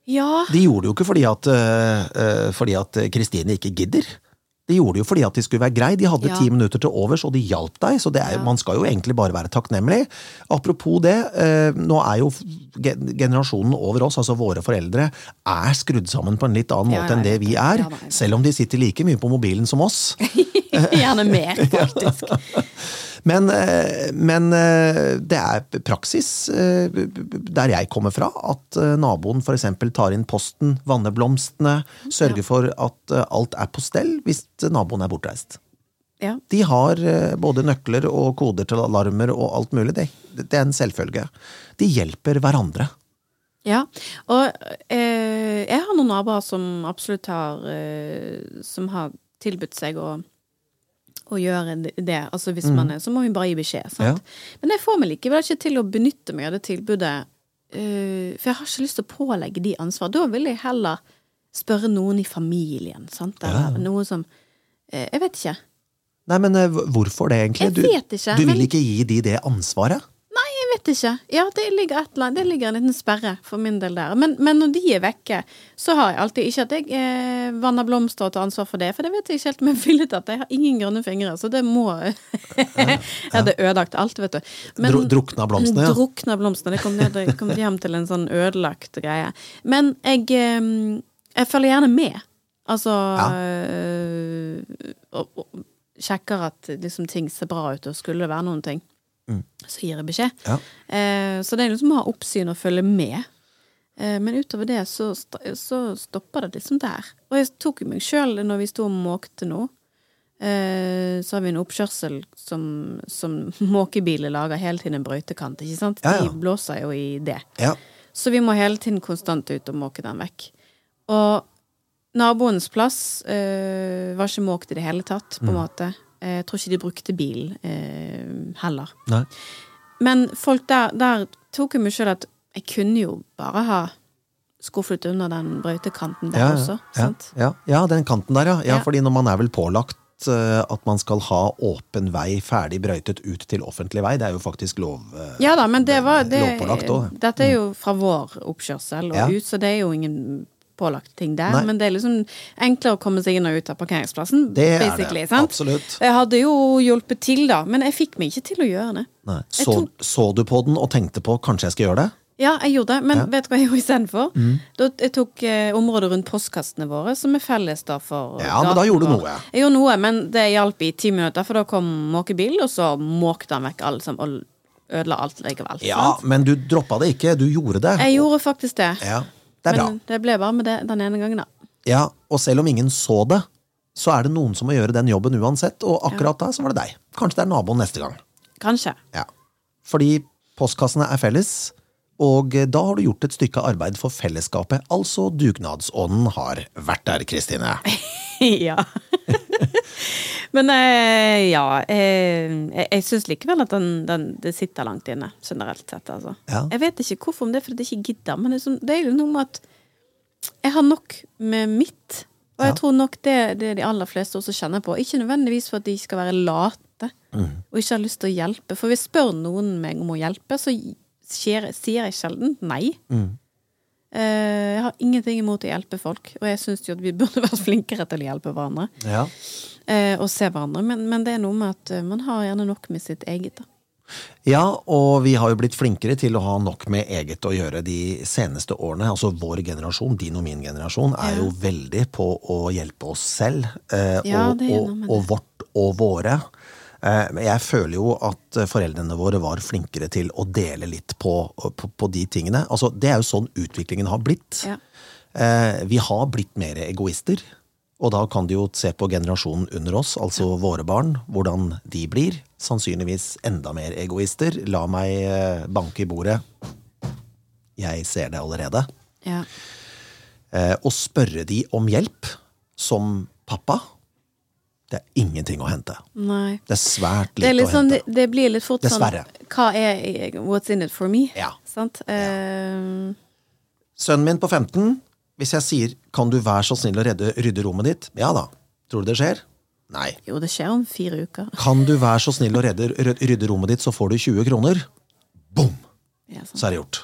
Ja. De gjorde det jo ikke fordi at øh, fordi at Kristine ikke gidder. De gjorde det jo fordi at de skulle være grei. De hadde Ja. ti minutter til overs, og de hjalp deg. Så det er, Ja. man skal jo egentlig bare være takknemlig. Apropos det, øh, nå er jo generasjonen over oss, altså våre foreldre, er skrudd sammen på en litt annen måte ja, enn det vi er. Selv om de sitter like mye på mobilen som oss. [LAUGHS] Gjerne mer, [LAUGHS] faktisk. Men, eh, men eh, det er praksis eh, der jeg kommer fra, at naboen f.eks. tar inn posten, vanner blomstene, sørger for at alt er på stell hvis naboen er bortreist. Ja. De har både nøkler og koder til alarmer og alt mulig. Det, det er en selvfølge. De hjelper hverandre. Ja, og eh, jeg har noen naboer som absolutt har eh, Som har tilbudt seg å, å gjøre det. Altså hvis man er Så må vi bare gi beskjed, sant. Men jeg får meg likevel ikke til å benytte meg av det tilbudet. Uh, for jeg har ikke lyst til å pålegge de ansvar. Da vil jeg heller spørre noen i familien, sant. Eller noe som uh, Jeg vet ikke. Nei, men uh, hvorfor det, egentlig? Jeg vet ikke, du vil men- ikke gi de det ansvaret? Jeg vet ikke. Ja, det ligger, et eller annet, det ligger en liten sperre for min del der. Men, men når de er vekke, så har jeg alltid Ikke at jeg eh, vanner blomster og tar ansvar for det, for det vet jeg ikke helt om jeg ville tatt. Jeg har ingen grønne fingre, så det må [LAUGHS] Jeg hadde ødelagt alt, vet du. Men, drukna blomstene, ja. Drukna blomstene. Det kom, ned, det kom hjem til en sånn ødelagt greie. Men jeg, eh, jeg følger gjerne med. Altså øh, og, og sjekker at liksom, ting ser bra ut, og skulle det være noen ting, så gir jeg beskjed. Ja. Eh, så det er liksom å ha oppsyn og følge med. Eh, men utover det så, så stopper det liksom der. Og jeg tok meg sjøl når vi sto og måkte nå. Eh, så har vi en oppkjørsel som, som [LAUGHS] måkebiler lager hele tiden en brøytekant, ikke sant? Ja, ja. De blåser jo i det. Ja. Så vi må hele tiden konstant ut og måke den vekk. Og naboens plass øh, var ikke måkt i det hele tatt, på en Mm. måte. Eh, Jeg tror ikke de brukte bil eh, heller. Nei. Men folk der, der tok jeg meg sjøl at jeg kunne jo bare ha skuffet under den brøytekanten der ja, også. ja, Sant? ja, ja, den kanten der, ja. ja. Fordi når man er vel pålagt eh, at man skal ha åpen vei ferdig brøytet ut til offentlig vei, det er jo faktisk lov. eh, Ja da, men det var det, Lovpålagt også. Dette er jo fra vår oppkjørsel og Ja. ut, så det er jo ingen pålagt ting der. Nei. Men det er liksom enklere å komme seg inn og ut av parkeringsplassen. Det er det. sant? Absolutt. Jeg hadde jo hjulpet til, da, men jeg fikk meg ikke til å gjøre det. Så, tok- så du på den og tenkte på kanskje jeg skal gjøre det? Ja, jeg gjorde det, men Ja. Mm. vet du hva jeg gjorde istedenfor? Da Jeg tok eh, området rundt postkassene våre, som er felles da for Ja, men da gjorde du noe. Jeg gjorde noe, men det hjalp i ti minutter, for da kom måkebilen, og så måkte han vekk alle som ødela alt likevel. Ja, sant? men du droppa det ikke, du gjorde det. Jeg gjorde faktisk det. Ja, det er bra. Men det ble bare med det den ene gangen, da. Ja, og selv om ingen så det, så er det noen som må gjøre den jobben uansett, og akkurat da så var det deg. Kanskje det er naboen neste gang. Kanskje. Ja. Fordi postkassene er felles, og da har du gjort et stykke arbeid for fellesskapet. Altså dugnadsånden har vært der, Kristine. [LAUGHS] ja. [LAUGHS] Men eh, ja eh, Jeg, jeg syns likevel at den, den, det sitter langt inne, generelt sett. Altså. Ja. Jeg vet ikke hvorfor, om det er fordi jeg ikke gidder, men det er, det er jo noe med at jeg har nok med mitt. Og jeg Ja. tror nok det, det de aller fleste også kjenner på. Ikke nødvendigvis for at de skal være late Mm. og ikke har lyst til å hjelpe. For hvis jeg spør noen meg om å hjelpe, så jeg, sier jeg sjelden nei. Mm. Eh, jeg har ingenting imot å hjelpe folk, og jeg syns jo at vi burde [LAUGHS] vært flinkere til å hjelpe hverandre. Ja. eh, og se hverandre. Men, men det er noe med at eh, man har gjerne nok med sitt eget. da. ja, og vi har jo blitt flinkere til å ha nok med eget å gjøre de seneste årene. Altså vår generasjon, din og min generasjon, er Ja. jo veldig på å hjelpe oss selv. Eh, Ja, og, og, og vårt og våre. Eh, jeg føler jo at eh, foreldrene våre var flinkere til å dele litt på, på, på de tingene. Altså, det er jo sånn utviklingen har blitt. Ja. Eh, Vi har blitt mer egoister. Og da kan du jo se på generasjonen under oss, altså våre barn, hvordan de blir. Sannsynligvis enda mer egoister. La meg banke i bordet. Jeg ser det allerede. Ja. Og spørre de om hjelp som pappa, det er ingenting å hente. Nei. Det er svært er lite litt å sånn, hente. det, blir litt fort Dessverre. sånn Hva er What's in it for me? Ja. Sant? Eh, Sønnen min på 15, hvis jeg sier 'kan du være så snill å redde, rydde rommet ditt', ja da. Tror du det skjer? Nei. jo, det skjer om fire uker. Kan du være så snill å redde, ryd- rydde rommet ditt, så får du 20 kroner? Bom! Ja. Så er det gjort.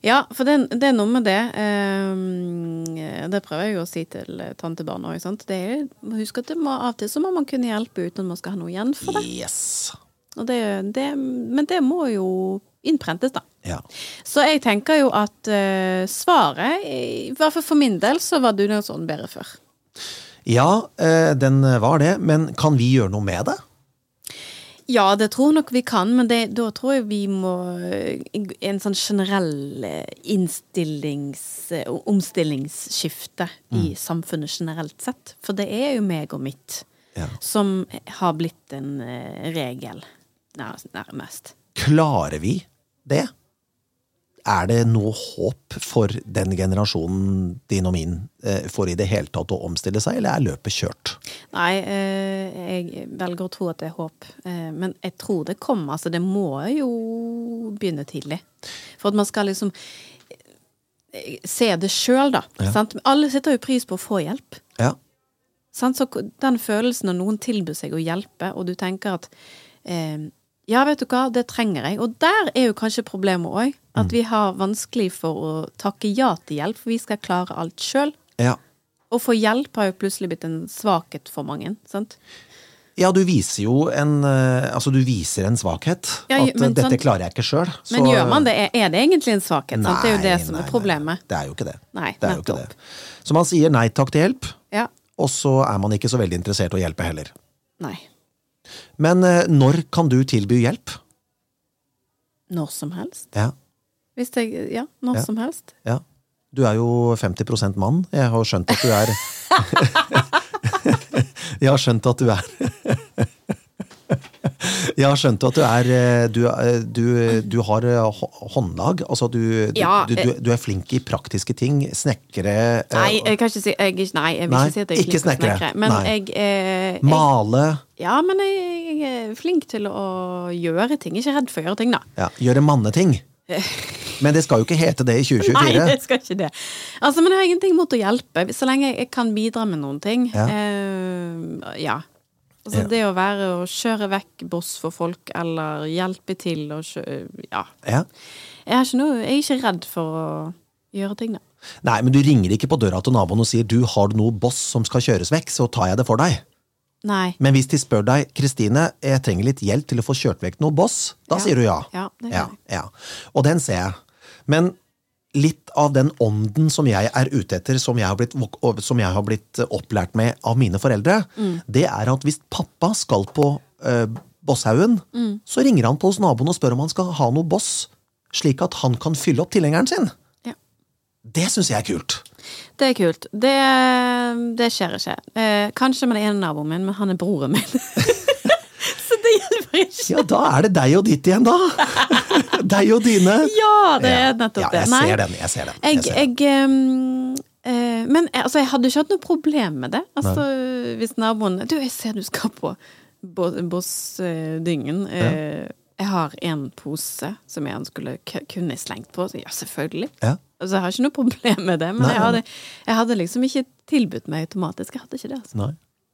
Ja, for det, det er noe med det. eh, det prøver jeg jo å si til tantebarn tantebarna òg. Huske at det må, av og til så må man kunne hjelpe uten at man skal ha noe igjen for det. Yes. Det, det men det må jo innprentes, da. Ja. Så jeg tenker jo at eh, svaret, i hvert fall for min del, så var dugnadsånden bedre før. Ja, eh, den var det, men kan vi gjøre noe med det? Ja, det tror nok vi kan, men det, da tror jeg vi må eh, En sånn generell eh, innstillings... Omstillingsskifte Omstillingsskifte i samfunnet generelt sett. For det er jo meg og mitt Ja. som har blitt en eh, regel, nærmest. Klarer vi det? Er det noe håp for den generasjonen din og min eh, for i det hele tatt å omstille seg, eller er løpet kjørt? Nei, eh, jeg velger å tro at det er håp. Eh, men jeg tror det kommer. Altså, det må jo begynne tidlig. For at man skal liksom se det sjøl, da. Sant? Alle setter jo pris på å få hjelp. Ja. Sant? Så den følelsen når noen tilbyr seg å hjelpe, og du tenker at eh, ja, vet du hva, det trenger jeg. Og der er jo kanskje problemet òg. At vi har vanskelig for å takke ja til hjelp, for vi skal klare alt sjøl. ja. Å få hjelp har jo plutselig blitt en svakhet for mange. sant? Ja, du viser jo en eh, Altså, du viser en svakhet. Ja, at eh, men dette sant- klarer jeg ikke sjøl. Men gjør man det? Er- det egentlig en svakhet? sant? Det er jo det som er problemet. Det er jo ikke det. Nei, det er jo ikke det. Så man sier nei takk til hjelp, Ja. og så er man ikke så veldig interessert i å hjelpe heller. Nei. Men eh, når kan du tilby hjelp? Når som helst. Ja. Hvis jeg Ja, når Ja. som helst. ja. Du er jo 50% mann. Jeg har skjønt at du er [LAUGHS] [LAUGHS] Jeg har skjønt at du er Jeg har skjønt at du er eh, Du, er- du, du har eh, håndlag. Altså, du, du, Ja, du, er flink i praktiske ting. Snekre. eh, Nei, jeg kan ikke si jeg, Nei, jeg vil Nei, ikke si at jeg er flink til å snekre. Men jeg, eh, jeg Male. Ja, men jeg, jeg er flink til å gjøre ting. Ikke redd for å gjøre ting, da. Ja, gjøre manneting. [LAUGHS] Men det skal jo ikke hete det i 2024. Nei, det skal ikke det. Altså, men jeg har ingenting mot å hjelpe, så lenge jeg kan bidra med noen ting. Ja. Uh, ja. Altså, Ja. Det å være å kjøre vekk boss for folk, eller hjelpe til å kjøre Ja. Ja. Jeg, er noe, jeg er ikke redd for å gjøre ting, da. Nei, men du ringer ikke på døra til naboen og sier du har noe boss som skal kjøres vekk, så tar jeg det for deg. Nei. Men hvis de spør deg Kristine, jeg trenger litt hjelp til å få kjørt vekk noe boss, da Ja. sier du ja. Ja, ja. Og den ser jeg. Men litt av den ånden som jeg er ute etter, som jeg har blitt, som jeg har blitt eh, opplært med av mine foreldre, Mm. det er at hvis pappa skal på eh, Bosshaugen, Mm. så ringer han på hos naboen og spør om han skal ha noe boss, slik at han kan fylle opp tilhengeren sin. Ja. Det syns jeg er kult. Det er kult. Det, det skjer ikke. Eh, kanskje med den ene naboen min, men han er broren min. [LAUGHS] Ja, da er det deg og ditt igjen, da! [LAUGHS] deg og dine. Ja, det er nettopp ja, det. jeg ser den. Jeg ser den. Jeg, Jeg ser den. jeg ehm, eh, Men eh, altså, jeg hadde ikke hatt noe problem med det. Altså, hvis naboen Du, jeg ser du skal på bo- Bossdyngen. Ja. jeg har en pose som jeg skulle kunne slengt på. Ja, selvfølgelig. Ja. Altså, jeg har ikke noe problem med det, men Nei, jeg, hadde, jeg hadde liksom ikke tilbudt meg automatisk. Jeg hadde ikke det. Altså. Nei.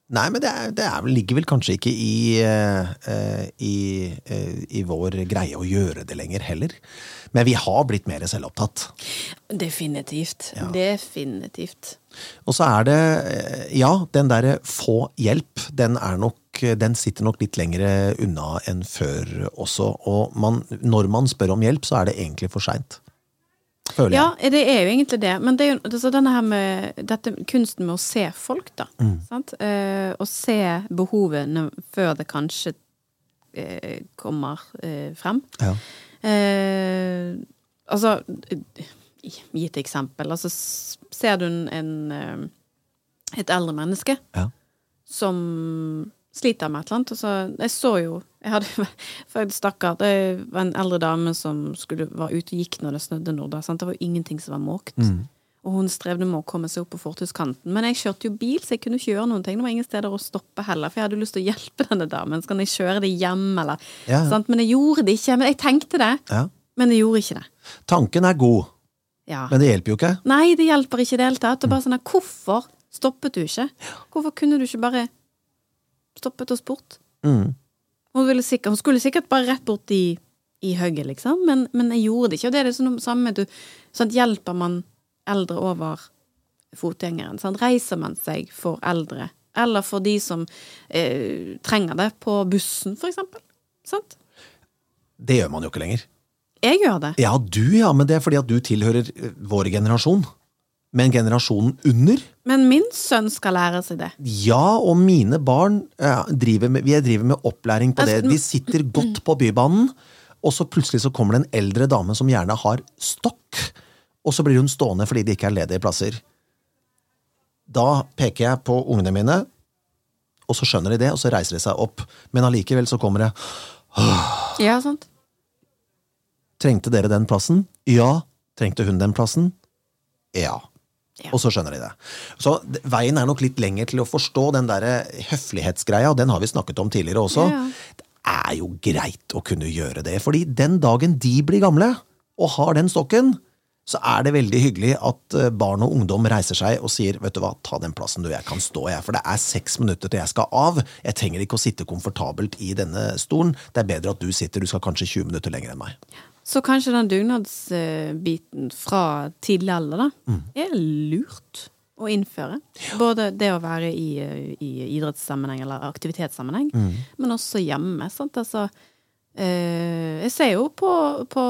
Nei, men det, er, det er, ligger vel kanskje ikke i, eh, i, uh, i vår greie å gjøre det lenger heller. Men vi har blitt mer selvopptatt. Definitivt. Ja. Definitivt. Og så er det, eh, ja, den derre få hjelp, den er nok den sitter nok litt lenger unna enn før også. Og man, når man spør om hjelp, så er det egentlig for seint. Føler jeg. Ja, det er jo egentlig det. Men det er jo altså denne her med dette, kunsten med å se folk, da. Mm. Sant? Eh, og se behovene før det kanskje eh, kommer eh, frem. Ja. Eh, altså eh, Gitt eksempel. Altså, ser du en, en eh, et eldre menneske Ja. som sliter med et eller annet. Altså, jeg så jo jeg hadde, [LAUGHS] faktisk Stakkar. Det var en eldre dame som skulle, var ute og gikk når det snødde nord. sant? Det var ingenting som var måkt. Og hun strevde med å komme seg opp på fortauskanten. Men jeg kjørte jo bil, så jeg kunne ikke gjøre noen ting. Det var ingen steder å stoppe heller, for jeg hadde lyst til å hjelpe [LAUGHS] denne damen. Så kan jeg kjøre det hjem, eller Ja? Men jeg gjorde det ikke. Men jeg tenkte det, Ja. men jeg gjorde ikke det. Tanken er god, Ja. men det hjelper jo ikke. Nei, det hjelper ikke i det hele tatt. Er bare sånn at Hvorfor stoppet du ikke? Hvorfor kunne du ikke bare stoppet og spurt? Mm. Hun, ville sikkert, hun skulle sikkert bare rett bort i, i hugget, liksom, men, men jeg gjorde det ikke. Og det er det sånn samme du, sant, Hjelper man eldre over fotgjengeren? Sant? Reiser man seg for eldre? Eller for de som eh, trenger det på bussen, for eksempel? Sant? Det gjør man jo ikke lenger. Jeg gjør det. Ja, du ja, men det er fordi at du tilhører eh, vår generasjon. Men generasjonen under? Men min sønn skal lære seg det. Ja, og mine barn ja, driver med, vi driver med opplæring på det. Altså, De sitter godt på bybanen, og så plutselig så kommer det en eldre dame som gjerne har stokk, og så blir hun stående fordi det ikke er ledige plasser. Da peker jeg på ungene mine, og så skjønner de det, og så reiser de seg opp. Men allikevel så kommer det Ja, sant? Trengte dere den plassen? Ja. Trengte hun den plassen? Ja. Ja. Og så skjønner de det. Så veien er nok litt lenger til å forstå den der høflighetsgreia, og den har vi snakket om tidligere også. Ja. Det er jo greit å kunne gjøre det, fordi den dagen de blir gamle og har den stokken, så er det veldig hyggelig at eh, barn og ungdom reiser seg og sier vet du hva, ta den plassen du, jeg kan stå, jeg, for det er seks minutter til jeg skal av. Jeg trenger ikke å sitte komfortabelt i denne stolen. Det er bedre at du sitter, du skal kanskje 20 minutter lenger enn meg. Så kanskje den dugnadsbiten fra tidlig alder da, er lurt å innføre. Både det å være i, i idrettssammenheng eller aktivitetssammenheng, men også hjemme. Sant? Altså, eh, jeg ser jo på, på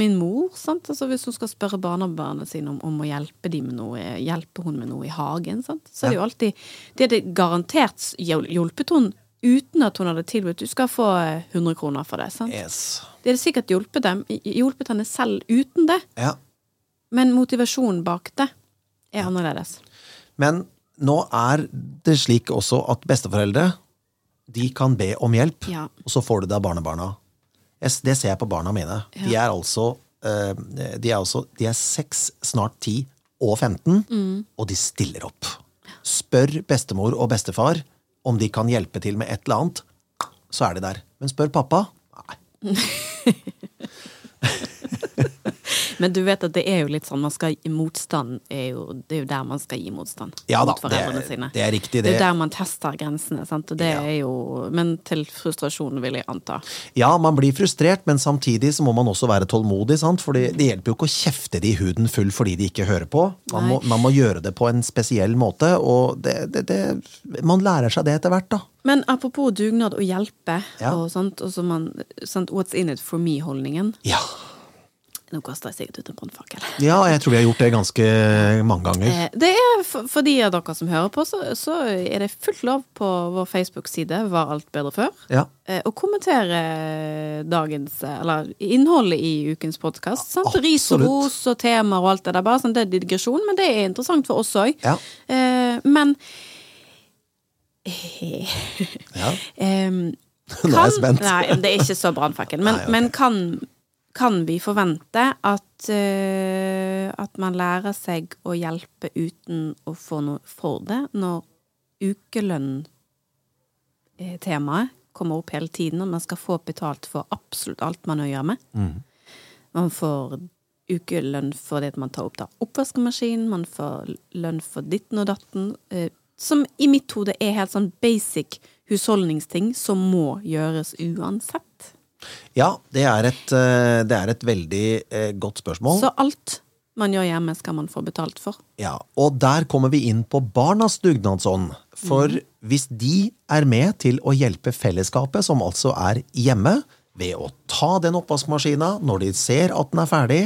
min mor, sant? Altså, hvis hun skal spørre barnebarna sine om, om å hjelpe dem med noe, hjelper hun med noe i hagen, sant? så er det jo alltid Det hadde garantert hjulpet hun uten at hun hadde tilbudt du skal få eh, 100 kroner for det. sant? Yes. Det hadde sikkert hjulpet, dem, hjulpet henne selv uten det, Ja. men motivasjonen bak det er annerledes. Men nå er det slik også at besteforeldre de kan be om hjelp, Ja. og så får du det av barnebarna. Det ser jeg på barna mine. De er altså eh, de er, altså, de er 6, snart 10 og 15, og de stiller opp. Spør bestemor og bestefar om de kan hjelpe til med et eller annet, så er de der. Men spør pappa? Nei. [LAUGHS] [LAUGHS] Men du vet at det er jo litt sånn man skal gi motstand er jo, Det er jo der man skal gi motstand Ja da, mot foreldrene det- sine. det er riktig, Det er der man tester grensene, sant. Og det Ja. er jo Men til frustrasjon, vil jeg anta. Ja, man blir frustrert, men samtidig så må man også være tålmodig, sant? for det hjelper jo ikke å kjefte de i huden full fordi de ikke hører på. Man må, man må gjøre det på en spesiell måte, og det, det, det, man lærer seg det etter hvert, da. Men apropos dugnad og hjelpe, Ja. og sånt, og så man, sant, what's in it for me-holdningen Ja. Nå kaster jeg sikkert ut en brannfakkel. ja, jeg tror vi har gjort det ganske mange ganger. Eh, Det er for, for de av dere som hører på, så, så er det fullt lov på vår Facebook-side Var alt bedre før? Ja, eh, å kommentere dagens Eller innholdet i ukens podkast. Ris og ros og temaer og alt det der. Bare sånn, det er digresjon, men det er interessant for oss òg. Ja. Eh, men ja. [LAUGHS] Ehm, [LAUGHS] Nå er jeg spent. Nei, det er ikke så brannfakkel. Men, [LAUGHS] men kan, kan vi forvente at, eh, at man lærer seg å hjelpe uten å få noe for det, når ukelønn-temaet kommer opp hele tiden, og man skal få betalt for absolutt alt man har å gjøre med? Mm. Man får ukelønn for det at man tar opp da oppvaskemaskin, man får lønn for ditten og datten, eh, som i mitt hode er helt sånn basic husholdningsting som må gjøres uansett. Ja, det er et, eh, det er et veldig eh, godt spørsmål. Så alt man gjør hjemme, skal man få betalt for. Ja, og der kommer vi inn på barnas dugnadsånd. For hvis de er med til å hjelpe fellesskapet, som altså er hjemme, ved å ta den oppvaskmaskina når de ser at den er ferdig,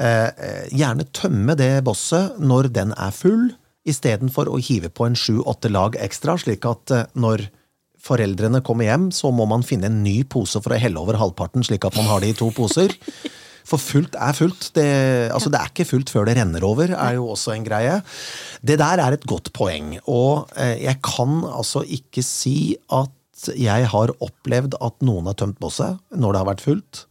eh, gjerne tømme det bosset når den er full, istedenfor å hive på en sju-åtte lag ekstra, slik at når foreldrene kommer hjem, så må man finne en ny pose for å helle over halvparten, slik at man har det i to poser. For fullt er fullt. Det, altså det er ikke fullt før det renner over, er jo også en greie. Det der er et godt poeng. Og eh, jeg kan altså ikke si at jeg har opplevd at noen har tømt bosset når det har vært fullt.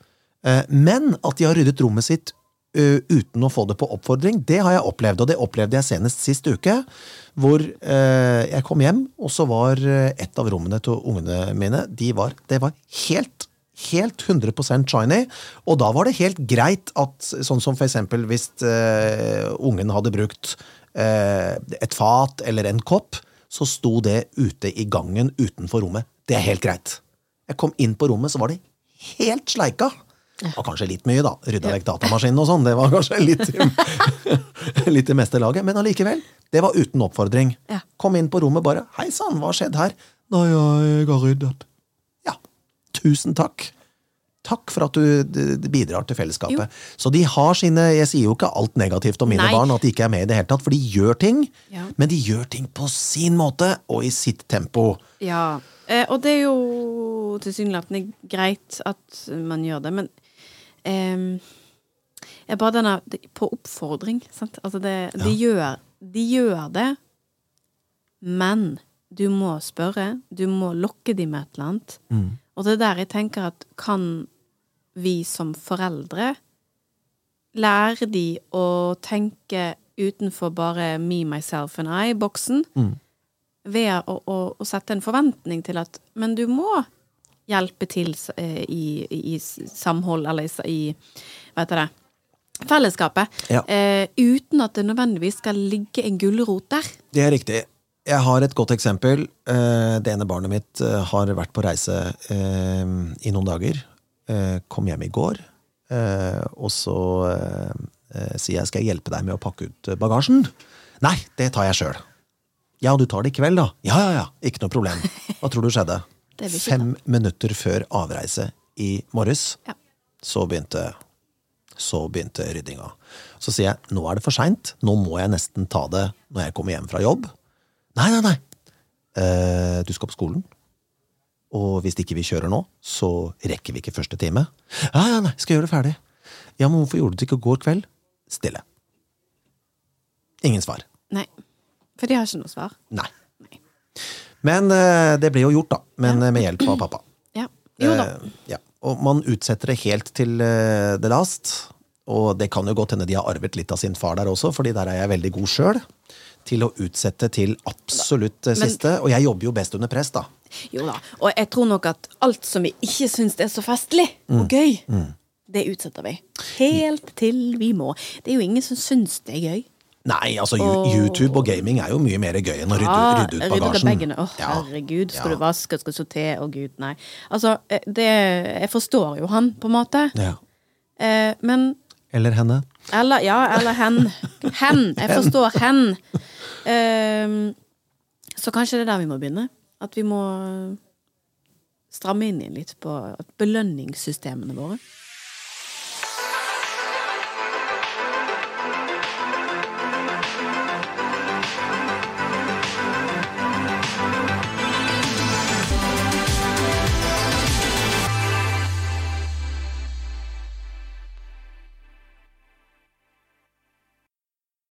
Eh, men at de har ryddet rommet sitt uh, uten å få det på oppfordring, det har jeg opplevd. Og det opplevde jeg senest sist uke, hvor uh, jeg kom hjem, og så var et av rommene til ungene mine de var, det var helt helt 100% shiny. Og da var det helt greit at, sånn som for eksempel hvis uh, ungen hadde brukt uh, et fat eller en kopp, så sto det ute i gangen utenfor rommet. Det er helt greit. Jeg kom inn på rommet, så var det helt sleika. Det var kanskje litt mye, da. Rydda vekk datamaskinen og sånn. Det var kanskje litt, [LAUGHS] [LAUGHS] litt i meste laget. Men allikevel. Det var uten oppfordring. Ja. Kom inn på rommet bare. Hei sann, hva har skjedd her? Nei, jeg har ryddet. Tusen takk. Takk for at du bidrar til fellesskapet. Jo. Så de har sine Jeg sier jo ikke alt negativt om mine Nei. barn, at de ikke er med i det hele tatt, for de gjør ting. Ja. Men de gjør ting på sin måte og i sitt tempo. Ja, eh, og det er jo tilsynelatende greit at man gjør det, men jeg bare denne På oppfordring, sant. Altså, det, ja. de, gjør, de gjør det, men du må spørre. Du må lokke dem med et eller annet. Mm. Og det er der jeg tenker at kan vi som foreldre lære de å tenke utenfor bare me, myself and I-boksen, mm. ved å, å, å, sette en forventning til at Men du må hjelpe til eh, i, i, samhold, eller i, Hva heter det? Fellesskapet. Ja. Eh, uten at det nødvendigvis skal ligge en gulrot der. Det er riktig. Jeg har et godt eksempel. Eh, det ene barnet mitt eh, har vært på reise i noen dager. Kom hjem i går, og så sier jeg skal jeg hjelpe deg med å pakke ut bagasjen. Nei, det tar jeg sjøl. Ja, du tar det i kveld, da? Ja, ja, ja, ikke noe problem. Hva tror du skjedde? Fem minutter før avreise i morges, ja. så begynte så begynte ryddinga. Så sier jeg nå er det for seint, nå må jeg nesten ta det når jeg kommer hjem fra jobb. Nei, nei, nei. Eh, du skal på skolen. Og hvis ikke vi kjører nå, så rekker vi ikke første time. Ja, ja, nei, skal gjøre det ferdig. Ja, men hvorfor gjorde du det ikke går kveld? Stille. Ingen svar. Nei. For de har ikke noe svar. Nei. Men eh, det ble jo gjort, da. Men. Eh, med hjelp av pappa. [CLEARS THROAT] Ja. Jo da. Eh, ja. Og man utsetter det helt til the last. Og det kan jo godt hende de har arvet litt av sin far der også, fordi der er jeg veldig god sjøl til å utsette til absolutt Men, siste. Og jeg jobber jo best under press, da. Jo da. Og jeg tror nok at alt som vi ikke syns er så festlig og mm. gøy, mm. det utsetter vi. Helt til vi må. Det er jo ingen som syns det er gøy. Nei, altså og... YouTube og gaming er jo mye mer gøy enn å rydde, ja, rydde ut bagasjen. Å, oh, herregud, skal ja. du vaske, skal du sortere, å oh, gud, nei. Altså, eh, det Jeg forstår jo han, på en måte. Ja. Eh, men Eller henne. Eller, ja, eller hen. Hen. Jeg [LAUGHS] forstår hen. Eh, så kanskje det er der vi må begynne. At vi må stramme inn litt på belønningssystemene våre.